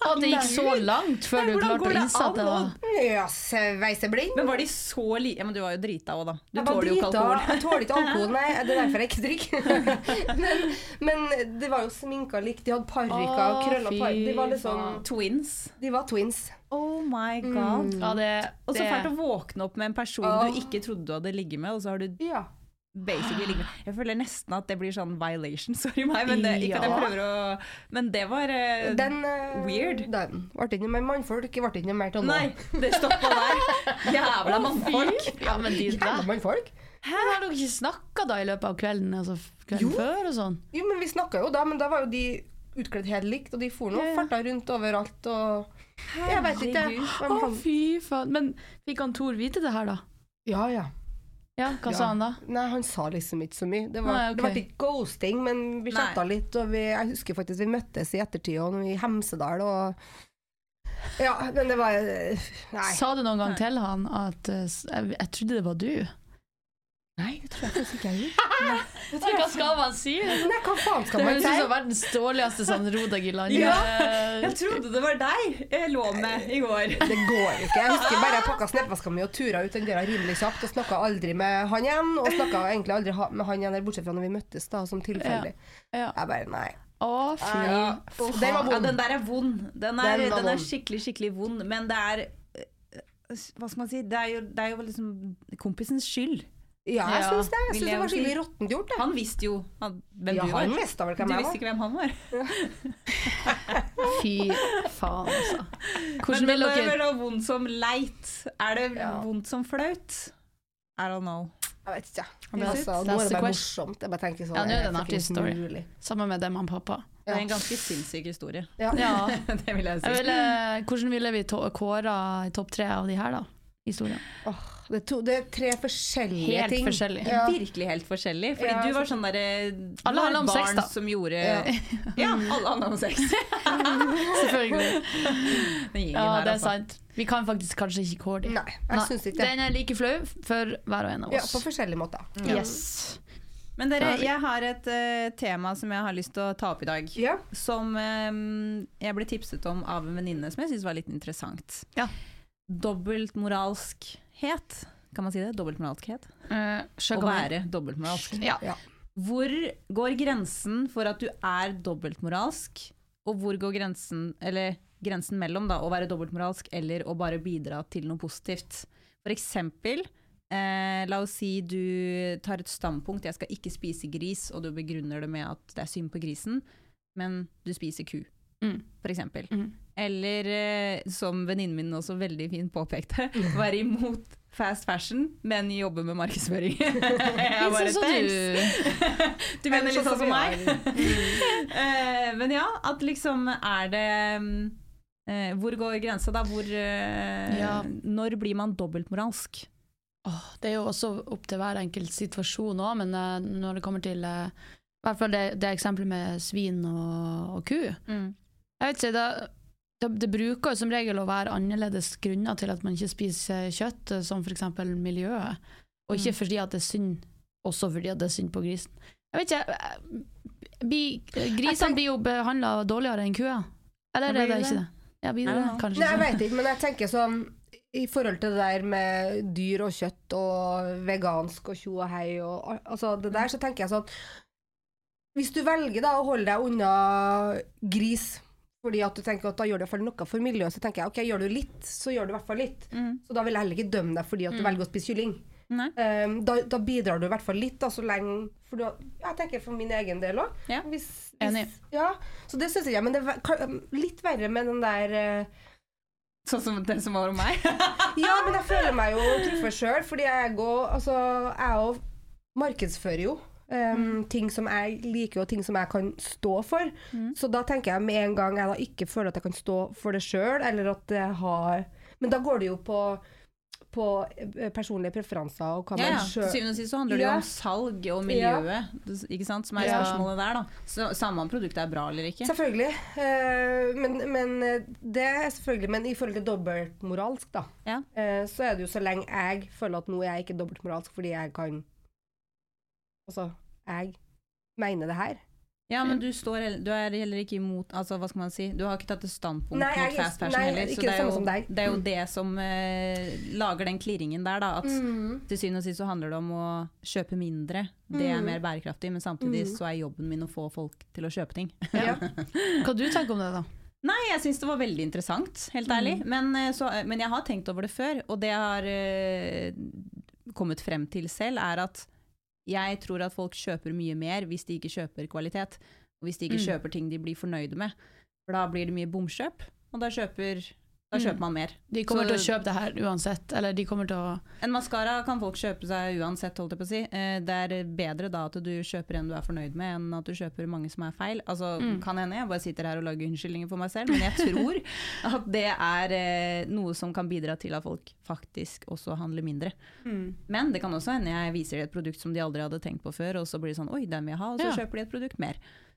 Og det gikk så langt før Nei, du klarte å innse at det var Ja. Men var de så li... Ja, men du var jo drita òg, da. Du tåler jo ikke alkohol. Jeg tåler ikke alkohol, nei. Det er derfor jeg ikke drikker. men, men det var jo sminka likt. De hadde parykker og krølla fy. De var liksom. Twins. De var twins. Oh my god. Ja, det, Og så fælt å våkne opp med en person oh. du ikke trodde du hadde ligget med, og så har du Ja. Med. Jeg føler nesten at det blir sånn violation, sorry meg, men det, ikke at jeg prøver å Men det var uh, Den uh, Weird. Den ble ikke noe mer mannfolk. Ble ikke noe mer til nå. Nei, det stoppa der. Jævla mannfolk. Ja, men de Jævla mannfolk. mannfolk. Men har dere ikke snakka da i løpet av kvelden? Altså kvelden Jo. før og sånn? Jo, men vi snakka jo da, men da var jo de utkledd helt likt, og de for nå Ja, ja. farta rundt overalt og Jeg vet ikke. Å, fy faen. Men fikk han Tor vite det her, da? Ja, ja. Ja, hva Ja. sa han da? Nei, han sa liksom ikke så mye. Det, var, Nei, okay. det var ikke ghosting, men vi chatta litt, og vi, jeg husker faktisk vi møttes i ettertid og i Hemsedal og Ja, men det var eh, Nei. Sa du noen gang til han at eh, jeg, jeg trodde det var du? Nei, det tror jeg faktisk ikke jeg gjorde. Hva skal man si? Nei, hva faen skal man høres ut si? som verdens dårligste sånn Rodag i landet. Ja. Eh, Jeg trodde det var deg jeg lå med i går. Det går ikke. Jeg husker bare jeg pakka sneppeska mi og tura ut den døra rimelig kjapt og snakka aldri med han igjen. Og snakka egentlig aldri med han igjen, der, bortsett fra når vi møttes, da, som tilfeldig. Ja. Jeg bare nei. Å, fy. Ja. Den var vond. Ja, den der er vond. Den er, Den den er vond. skikkelig, skikkelig vond. Men det er eh, Hva skal man si? Det er jo, det er jo liksom kompisens skyld. Ja, jeg Ja, syns det. Jeg synes det var skikkelig råttent gjort. det. Han visste jo hvem Ja, du var. han visste vel Du jeg visste ikke hvem han var. Fy faen, altså. Men Hvordan vil er dere vel noe vondt som leit. Er det Ja. vondt som flaut? I don't know. Jeg vet ikke. Men Altså, nå er det bare morsomt. Jeg bare tenker sånn Ja, nå er det en artig story. mulig. Sammen med dem han pappa. Det er en ganske sinnssyk historie. Ja. Ja. det vil jeg si. Jeg ville, hvordan ville vi kåra i topp tre av de her, da? Historien. Det, er to, det er tre forskjellige Helt ting. forskjellig. Ja. Virkelig helt forskjellig. Fordi Ja, du var sånn derre Alle handla om sex, da. Som gjorde Ja. Ja, alle handla om sex. Selvfølgelig. Ja, det er altså. sant. Vi kan faktisk kanskje ikke kåre dem. Nei, jeg Nei, syns ikke det. Den er like flau for hver og en av oss. Ja, på forskjellige måter. Yes. Men dere, jeg har et uh, tema som jeg har lyst til å ta opp i dag. Ja. Som um, jeg ble tipset om av en venninne som jeg syns var litt interessant. Ja. Dobbeltmoralskhet. Kan man si det? Dobbeltmoralskhet? Uh, Å være dobbeltmoralsk. Ja. Hvor går grensen for at du er dobbeltmoralsk, og hvor går grensen, eller grensen mellom da, å være dobbeltmoralsk eller å bare bidra til noe positivt? For eksempel, eh, la oss si du tar et standpunkt, jeg skal ikke spise gris, og du begrunner det med at det er synd på grisen, men du spiser ku, Mm. for eksempel. Mm. Eller eh, som venninnen min også veldig fint påpekte, være imot fast fashion, men jobbe med markedsføring. Jeg bare, så, som du. Du mener litt sånn som meg? meg? Eh, men ja, at liksom er det mm, eh, Hvor går grensa, da? Hvor, Ja. Når blir man dobbeltmoralsk? Åh, det er jo også opp til hver enkelt situasjon òg, men når det kommer til I hvert fall det, det eksempelet med svin og, og ku. Jeg vet ikke, det, det, det bruker jo som regel å være annerledes grunner til at man ikke spiser kjøtt, eh, som f.eks. miljøet. Og ikke Mm. fordi at det er synd, også fordi at det er synd på grisen. Jeg vet ikke, bi, blir- Grisene blir jo behandla dårligere enn kua, Eller er det ikke det? Ja, blir det. Kanskje Nei, jeg vet ikke, men jeg tenker sånn i forhold til det der med dyr og kjøtt og vegansk og tjo og hei og al- altså det der, så tenker jeg sånn Hvis du velger da å holde deg unna gris fordi at du tenker at da gjør du i hvert fall noe for miljøet, så tenker jeg ok, gjør du litt, så gjør du i hvert fall litt. Så da vil jeg heller ikke dømme deg fordi at du Mm. velger å spise kylling. Um, da, da bidrar du i hvert fall litt, da, så lenge For du, jeg tenker for min egen del òg. Ja. Hvis, hvis, ja, så det syns jeg. Men det er litt verre med den der uh, Sånn som den som var om meg? Ja, men jeg føler meg jo truffet sjøl, fordi jeg òg altså, jeg òg markedsfører jo Um, Ting som jeg liker, og ting som jeg kan stå for. Så da tenker jeg med en gang jeg da ikke føler at jeg kan stå for det sjøl, eller at det har Men da går det jo på, på eh, personlige preferanser og hva Ja, ja. man Til sjøl syvende og sist så handler det jo Ja. om salg og miljøet, ikke sant, som er Ja. spørsmålet der, da. Så samme om produktet er bra eller ikke. Selvfølgelig. Eh, men, men eh, det er selvfølgelig Men i forhold til dobbeltmoralsk, da, Ja. så er det jo så lenge jeg føler at nå er jeg ikke dobbeltmoralsk fordi jeg kan Altså, jeg mener det her. Ja, men du, står, du er heller ikke imot Altså, hva skal man si? Du har ikke tatt et standpunkt Nei, mot fast fashion nei, heller. Så det det er, jo, det er jo Mm. det som uh, lager den klirringen der, da. At til syvende og sist så handler det om å kjøpe mindre. Det er Mm. mer bærekraftig, men samtidig Mm. så er jobben min å få folk til å kjøpe ting. Ja. Hva du tenker om det, da? Nei, jeg syns det var veldig interessant, helt ærlig. Men, eh, så, men jeg har tenkt over det før, og det jeg har uh, kommet frem til selv, er at jeg tror at folk kjøper mye mer hvis de ikke kjøper kvalitet. Og hvis de ikke Mm. kjøper ting de blir fornøyde med. For da blir det mye bomkjøp, og da kjøper, da Mm. kjøper man mer. De kommer Så- til å kjøpe det her uansett. Eller de kommer til å En maskara kan folk kjøpe seg uansett, holdt jeg på å si. Eh, Det er bedre da at du kjøper en du er fornøyd med, enn at du kjøper mange som er feil. Altså, Mm. kan hende jeg bare sitter her og lager unnskyldninger for meg selv, men jeg tror at det er eh, noe som kan bidra til at folk faktisk også handler mindre. Men det kan også hende jeg viser dem et produkt som de aldri hadde tenkt på før, og så blir det sånn oi, den vil jeg ha, og så Ja. kjøper de et produkt mer.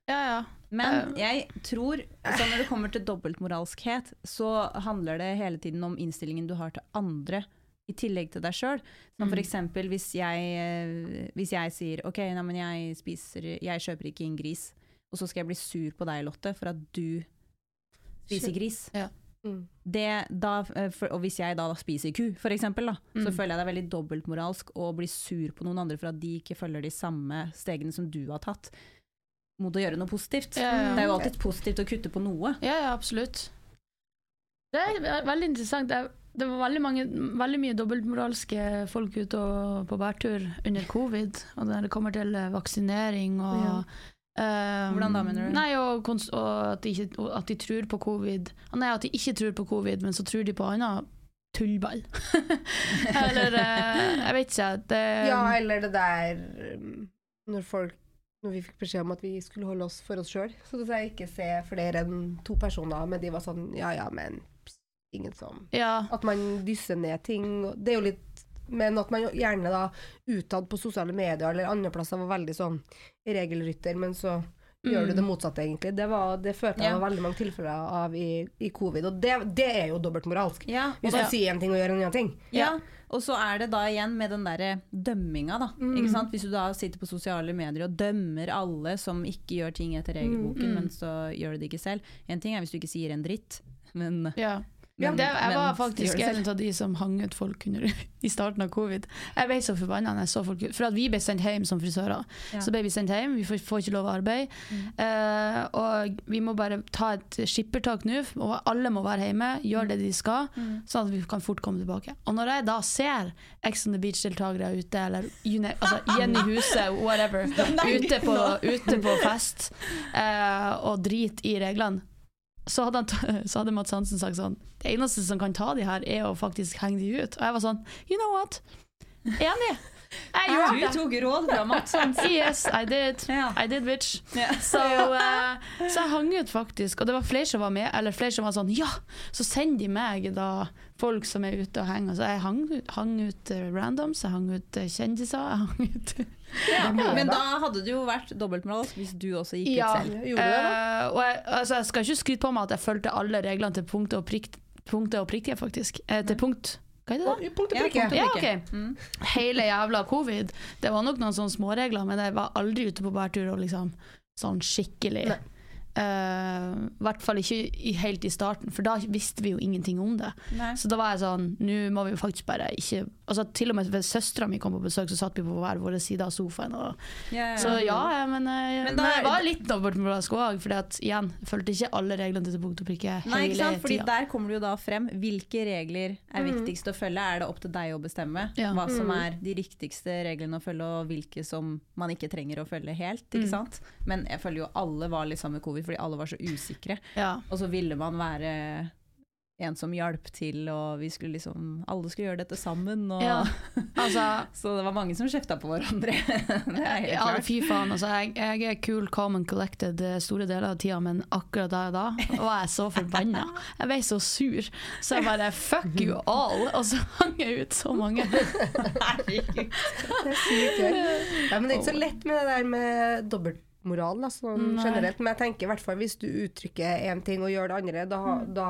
Ja, ja. Men jeg tror, så når det kommer til dobbeltmoralskhet, så handler det hele tiden om innstillingen du har til andre i tillegg til deg sjøl. Som for Mm. hvis jeg, eh, hvis jeg sier ok, nei, men jeg, spiser, jeg kjøper ikke inn gris, og så skal jeg bli sur på deg, Lotte, for at du spiser gris. Mm. Det, da, eh, for, og hvis jeg da spiser ku, for eksempel, da, så Mm. føler jeg det er veldig dobbeltmoralsk å bli sur på noen andre for at de ikke følger de samme stegene som du har tatt, mot å gjøre noe positivt. Ja, ja. Det er jo alltid positivt å kutte på noe. Ja, ja, absolutt. Det er veldig interessant. Det, var veldig, mange, veldig mye dobbeltmoralske folk ute og, på bærtur under covid, og når det kommer til eh, vaksinering og eh, Hvordan da, mener du? Nei, og, og at, de ikke, at de tror på covid. Nei, at de ikke tror på covid, men så tror de på annet tullball. Eller eh, Jeg vet ikke. Det, Ja, eller det der um, når folk når vi fikk beskjed om at vi skulle holde oss for oss sjøl, så at jeg ikke se flere enn to personer, men de var sånn ja ja, men pss, ingen som ja, At man dysser ned ting. Det er jo litt Men at man gjerne da utad på sosiale medier eller andre plasser var veldig sånn regelrytter, men så gjør du det motsatte, egentlig. Det, var, det følte jeg Ja. var veldig mange tilfeller av i, i covid, og det, det er jo dobbeltmoralsk. Ja, Hvis man Ja. sier en ting og gjør en annen ting. Ja, og så er det da igjen med den derre dømminga, da. Mm. Ikke sant? Hvis du da sitter på sosiale medier og dømmer alle som ikke gjør ting etter regelboken, Mm. men så gjør du det ikke selv. En ting er hvis du ikke sier en dritt, men, ja. Men det, jeg var faktisk en av de som hang ut folk under, i starten av covid. Jeg ble så forbanna når jeg så folk For vi ble sendt hjem som frisører. Ja. Så ble vi sendt hjem, vi får, får ikke lov å arbeide. Eh, og vi må bare ta et skippertak nå, og alle må være hjemme, gjøre det de skal, sånn at vi kan fort komme tilbake. Og når jeg da ser Ex on the Beach-deltakere ute, eller altså, Jenny Huset, whatever, ute på, ute på fest uh, og drit i reglene, så hadde, han, så hadde Mats Hansen sagt sånn Det eneste som kan ta de her, er å faktisk henge de ut. Og jeg var sånn You know what? Enig. Du tok råd fra Mats Hansen. Yes, I did. I did, bitch. Så, uh, så jeg hang ut faktisk, og det var flere som var med, eller flere som var sånn Ja! Så send de meg da folk som er ute og henger. Så jeg hang, ut- hang ut eh, randoms, jeg hang ut eh, kjendiser, jeg hang ut Ja, men da? hadde det jo vært dobbeltmoralsk hvis du også gikk Ja. ut selv. Gjorde du det, da? Og jeg, altså, jeg skal ikke skryte på meg at jeg fulgte alle reglene til punktet og, prikk, punktet og prikke, faktisk. Eh, til punkt Hva er det da? Punkt og prikke. Ja, okay. ok. Mm. Hele jævla covid. Det var nok noen sånne småregler, men jeg var aldri ute på bærtur og liksom sånn skikkelig. Nei. Eh, I hvert fall ikke helt i starten, for da visste vi jo ingenting om det. Nei. Så da var jeg sånn Nå må vi jo faktisk bare ikke Altså Til og med hvis søstera mi kom på besøk, så satt vi på hver vår side av sofaen. Og, Ja, ja. så ja, jeg, men, jeg, Men men, jeg var litt dobbeltmoralsk òg, for igjen, jeg fulgte ikke alle reglene til punkt og prikke Nei, ikke hele sant? Fordi tida. der kommer det jo da frem hvilke regler er Mm. viktigst å følge. Er det opp til deg å bestemme Ja. hva som Mm. er de riktigste reglene å følge, og hvilke som man ikke trenger å følge helt? ikke Mm. sant? Men jeg føler jo alle var litt sammen med covid fordi alle var så usikre. Ja. Og så ville man være en som hjalp til, og vi skulle liksom Alle skulle gjøre dette sammen. Og, Ja. Altså, Så det var mange som kjefta på hverandre. det er helt ja, klart. fy faen. Altså, jeg, jeg er cool, calm and collected eh, store deler av tida, men akkurat der og da var jeg så forbanna. Jeg ble så sur, så jeg bare fuck you all, og så hang jeg ut så mange. Herregud. Det er sykt gøy. Ja, men det er ikke så lett med det der med dobbeltmoral da, sånn generelt. Men jeg tenker i hvert fall hvis du uttrykker én ting og gjør det andre, da, da,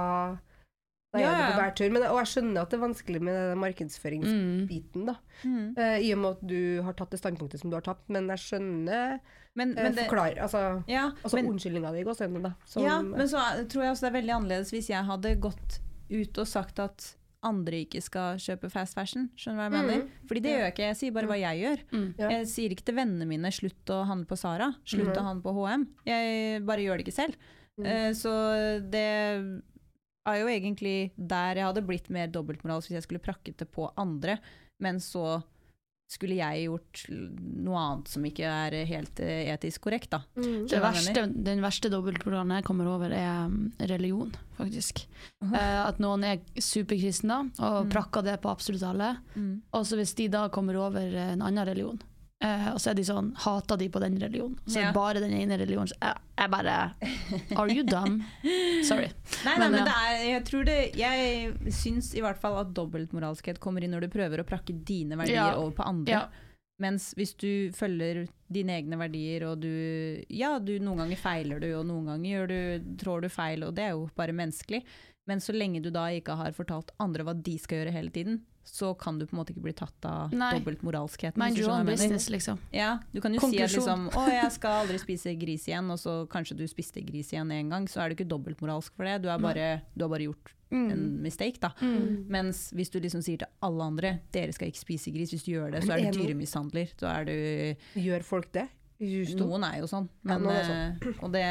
da er Ja, det på hver tur. Men, og jeg skjønner at det er vanskelig med den markedsføringsbiten, da. Mm. Uh, I og med at du har tatt det standpunktet som du har tatt. Men jeg skjønner Men, eh, men det, Forklar. Altså, ja, altså unnskyldninga di går gåseøynene, da. Som, ja, men så tror jeg også det er veldig annerledes hvis jeg hadde gått ut og sagt at andre ikke skal kjøpe fast fashion. Skjønner du hva jeg mener? Mm. Fordi det Ja. gjør jeg ikke, jeg sier bare hva jeg gjør. Mm. Ja. Jeg sier ikke til vennene mine 'slutt å handle på Sara', 'slutt mm. å handle på HM'. Jeg bare gjør det ikke selv. Mm. Eh, Så det er jo egentlig der jeg hadde blitt mer dobbeltmoralsk hvis jeg skulle prakket det på andre, men så skulle jeg gjort noe annet som ikke er helt eh, etisk korrekt, da. Mm. Det verste, den verste dobbeltmoralen jeg kommer over, er mm, religion, faktisk. Eh, at noen er superkristne og Mm. prakker det på absolutt alle. Mm. Og så hvis de da kommer over en annen religion, eh, og så er de sånn, hater de på den religionen, så Ja. bare den ene religionen. Jeg, jeg bare Are you dumb? Sorry. Nei, nei, Men, men, ja. det er, jeg tror det Jeg syns i hvert fall at dobbeltmoralskhet kommer inn når du prøver å prakke dine verdier Ja. over på andre. Mens hvis du følger dine egne verdier, og du Ja, du, noen ganger feiler du, og noen ganger du, trår du feil, og det er jo bare menneskelig. Men så lenge du da ikke har fortalt andre hva de skal gjøre hele tiden, så kan du på en måte ikke bli tatt av dobbeltmoralskheten. Mind your own business, liksom. Ja, du kan jo si at liksom Å, jeg skal aldri spise gris igjen, og så kanskje du spiste gris igjen en gang, så er du ikke dobbeltmoralsk for det. Du, bare, du har bare gjort en mistake, da. Mm. Mens hvis du liksom sier til alle andre dere skal ikke spise gris, hvis du gjør det, så er du er dyremishandler. Så er du Gjør folk det? Just Noen er jo sånn. Men, ja, er eh, og det,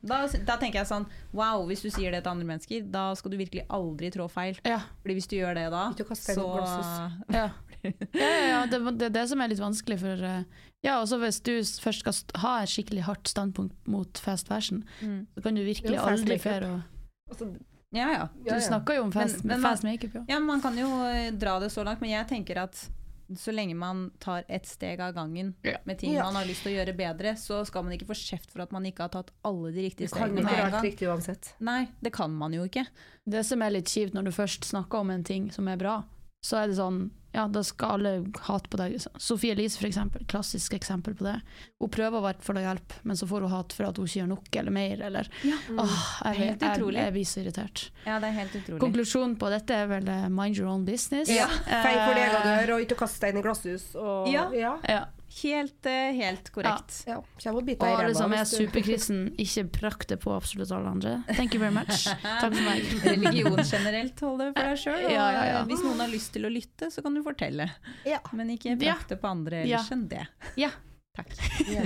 da, da tenker jeg sånn Wow, hvis du sier det til andre mennesker, da skal du virkelig aldri trå feil. Ja. Fordi hvis du gjør det da, så. Ja. ja, ja, ja det, det er det som er litt vanskelig. For, eh, ja, også hvis du først skal ha et skikkelig hardt standpunkt mot fast fashion, mm. så kan du virkelig aldri føre å Altså, Ja, ja. Du ja, ja. snakker jo om fast, Men- men fast makeup, ja. Ja, man kan jo eh, dra det så langt, men jeg tenker at så lenge man tar ett steg av gangen Ja. med ting Ja. man har lyst til å gjøre bedre, så skal man ikke få kjeft for at man ikke har tatt alle de riktige det kan stegene ikke gang. riktig uansett. Nei, det kan man jo ikke. Det som er litt kjipt når du først snakker om en ting som er bra, så er det sånn Ja, da skal alle hate på deg. Sofie Elise, for eksempel, klassisk eksempel på det. Hun prøver i hvert fall å hjelpe, men så får hun hat for at hun ikke gjør nok eller mer, eller Åh, jeg, Helt jeg, utrolig. jeg blir så irritert. Ja, det er helt utrolig. Konklusjonen på dette er vel eh, mind your own business. Ja. Fei for det Eh, jeg gjør, og ikke kaste stein i glasshus. Og, Ja. ja. Helt, eh, helt korrekt. ja. Ja. og alle som er superkristen, ikke prakt det på absolutt alle andre. Thank you very much. Takk for meg. Religion generelt, hold det for deg sjøl. Ja, ja, ja. Hvis noen har lyst til å lytte, så kan du fortelle. Ja. Men ikke prakt det på andre Ja. ellers enn det. Ja. Takk.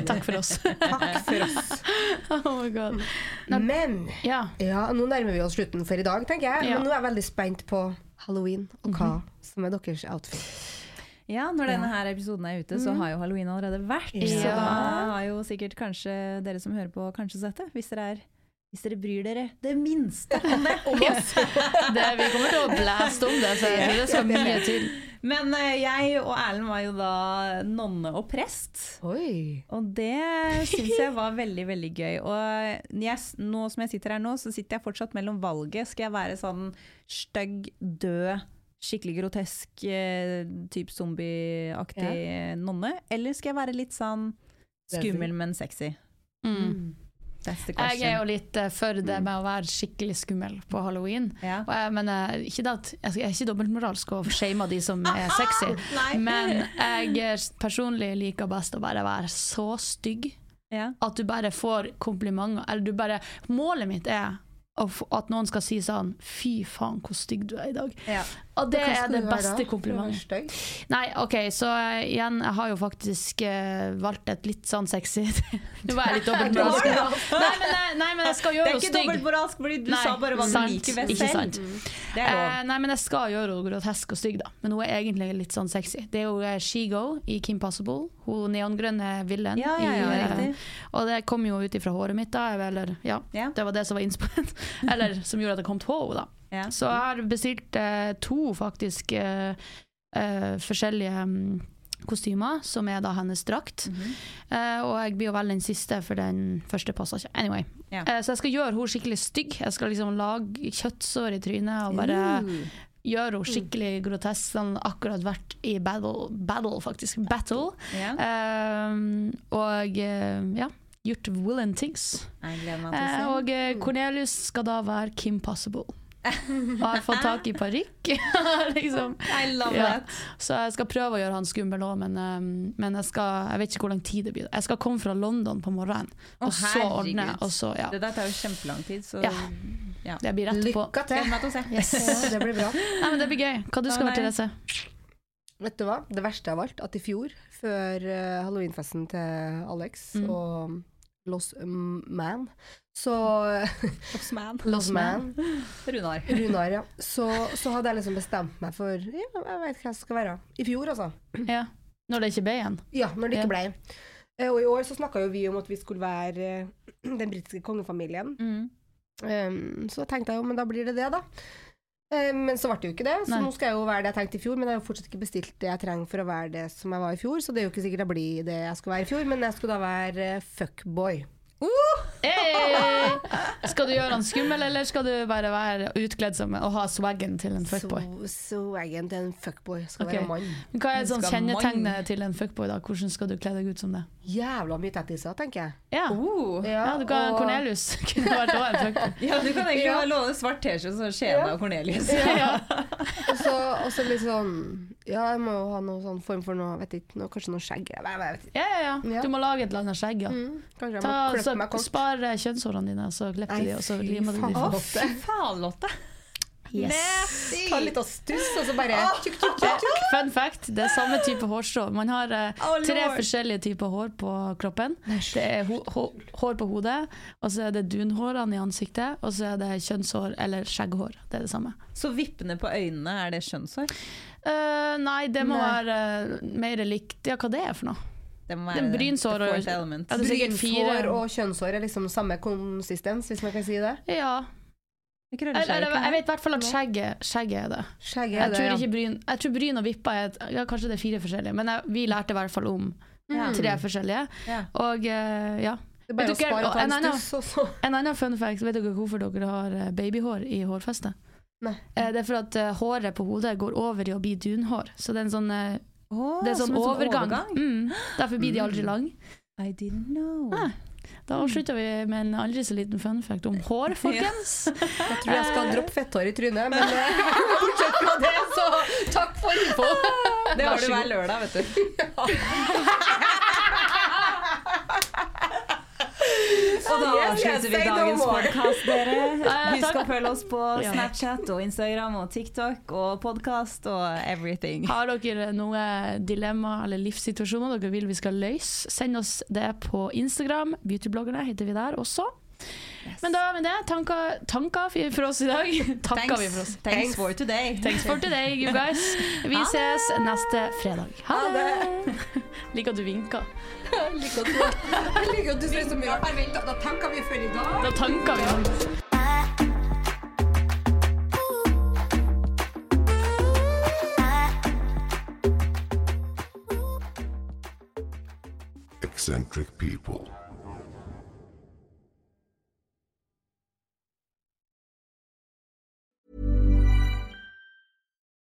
Takk for oss. Takk for oss. oh my god. Men Ja. ja, nå nærmer vi oss slutten for i dag, tenker jeg. Ja. Men nå er jeg veldig spent på halloween og hva som er deres outfit. Ja, når denne her episoden er ute, så har jo halloween allerede vært. Ja. Så da har jo sikkert kanskje dere som hører på, kanskje sett det. Hvis dere er hvis dere bryr dere det minste om det. Det, vi kommer til å blæste om det, så jeg tror det skal mye til. Men eh, jeg og Erlend var jo da nonne og prest. Oi. Og det syns jeg var veldig, veldig gøy. Og yes, nå som jeg sitter her nå, så sitter jeg fortsatt mellom valget. Skal jeg være sånn stygg, død, skikkelig grotesk, eh, type zombieaktig nonne? Eller skal jeg være litt sånn skummel, men sexy? Mm. Jeg er jo litt eh, for det med å være skikkelig skummel på halloween. Ja. Og jeg, men eh, ikke det at, jeg er ikke dobbeltmoralsk og shame de som er sexy, men jeg er personlig liker best å bare være så stygg Ja. at du bare får komplimenter. Eller du bare Målet mitt er at noen skal si sånn Fy faen, hvor stygg du er i dag. Ja. Og det er det beste komplimentet. Nei, OK, så uh, igjen, jeg har jo faktisk uh, valgt et litt sånn sexy Nå var jeg litt dobbeltmoralsk. Nei, men, nei, nei, men jeg skal Det er ikke stygg. dobbeltmoralsk, fordi du Nei, sa bare hva du liker ved selv. sant. Mm. Uh. Eh, nei, men jeg skal gjøre henne grotesk og stygg, da. Men hun er egentlig litt sånn sexy. Det er jo Shego i Kim Possible. Hun neongrønne villen. Ja, ja, ja, i, eh, og det kom jo ut ifra håret mitt, da. Eller, ja, det var det som var innspo... Eller som gjorde at jeg kom til henne, da. Ja. Så jeg har bestilt eh, to, faktisk, eh, eh, forskjellige mm, kostymer, som er da hennes drakt. Mhm. Eh, og jeg blir jo vel den siste, for den første passer ikke. Anyway. Ja. Eh, så jeg skal gjøre henne skikkelig stygg. Jeg skal liksom lage kjøttsår i trynet og bare gjøre henne skikkelig grotesk. Sånn akkurat vært i battle, battle faktisk. Battle. Ja. Eh, og eh, ja, gjort things. Til å Eh, og Cornelius skal da være Kim Possible. Og har fått tak i parykk. liksom. I love Ja. it. Så jeg skal prøve å gjøre han skummel òg, men, um, men jeg, skal, jeg vet ikke hvor lang tid det blir. Jeg skal komme fra London på morgenen, og så ordne. Og så, ja. Det der tar jo kjempelang tid, så Ja. ja. Det blir rett på. Lykke til! Yes. Det blir bra. Nei, men det blir gøy. Hva du skal du være. Therese? Vet du hva? Det verste av alt, at i fjor, før uh, halloweenfesten til Alex Mm. og Los Man, så Bossman. Los Man, Runar. Runar, ja. Så, så hadde jeg liksom bestemt meg for Ja, jeg vet hva jeg skal være. I fjor, altså. Ja. Når det ikke ble igjen? Ja, når det ikke ble. Eh, Og i år så snakka jo vi om at vi skulle være eh, den britiske kongefamilien. Mm. Um, så tenkte jeg jo, men da blir det det, da. Eh, men så ble det jo ikke det, så Nei. nå skal jeg jo være det jeg tenkte i fjor. Men jeg har jo fortsatt ikke bestilt det jeg trenger for å være det som jeg var i fjor, så det er jo ikke sikkert jeg blir det jeg skal være i fjor, men jeg skal da være eh, fuckboy. Hey! Skal du gjøre han skummel, eller skal du bare være utkledd som og ha swaggen til en fuckboy? Så, så til en fuckboy skal okay. være mann. Hva er sånn kjennetegnet til en fuckboy? da? Hvordan skal du kle deg ut som det? Jævla mye tettiser, tenker jeg. Ja, uh, ja du kan, og- Cornelius kunne vært også en fuckboy. Ja, du kan egentlig Ja. låne svart T-skjorte skjer skjeen Ja. Cornelius. Ja. Og så, og så litt sånn Ja, jeg må jo ha noe sånn form for noe, vet ikke, noe, kanskje noe skjegg. Jeg, jeg vet ikke. Ja, ja, ja. Ja. Du må lage et eller annet skjegg, ja. Mm, kanskje jeg Ta, må så, meg kort. spar eh, kjønnshårene dine, så klipper de, og så limer du de fast. Faen, Lotte. Yes. Ta litt av stuss, og så bare tjuk, tjuk, tjuk, tjukk. Fun fact, det er samme type hårstrå. Man har eh, Oh, tre oh, forskjellige typer hår på kroppen. Det er hår på hodet, og så er det dunhårene i ansiktet, og så er det kjønnshår eller skjegghår. Det er det samme. Så vippene på øynene, er det kjønnshår? Uh, nei, det må Nei. være uh, mer likt Ja, hva det er for noe? Det må Det er brynsår the og- fourth element. Ja, det er sikkert fire. Brynhår og kjønnshår er liksom samme konsistens, hvis man kan si det. Ja. Jeg, jeg, jeg vet i hvert fall at skjegget, skjegget er det. Skjegg er Jeg det, tror, ja. ikke bryn, jeg tror bryn og vipper er et, ja, Kanskje det er fire forskjellige, men jeg, vi lærte i hvert fall om Ja. tre forskjellige. Ja. Og uh, ja. Det er bare Vet å spare og en stuss, og En annen fun fact, vet dere hvorfor dere har eh, babyhår i hårfestet? Nei. Eh, Det er for at håret på hodet går over i å bli dunhår. Så det er en sånn, eh, Åh, det er sånn sånn overgang. overgang. Mm. Derfor blir de aldri Mm. lang. I didn't know. Ah. Da avslutter vi med en aldri så liten fun fact om hår, folkens. Jeg tror jeg skal droppe fetthår i trynet, men eh, bortsett fra det, så takk for info. Det har du hver lørdag, vet du. Og da avslutter vi dagens podkast, dere. Eh, Husk å følge oss på Snapchat og Instagram og TikTok og podkast og everything. Har dere noe dilemma eller livssituasjoner dere vil vi skal løse, send oss det på Instagram. Beautybloggerne heter vi der også. Men da med det, tanker for oss i dag. Takker vi for oss. Thanks, thanks for today. Thanks for today, you guys. Vi ses neste fredag. Ha det! Liker at du vinker. Liker at du, sier så mye da tanker vi for i dag. Da tanker vi. eccentric people.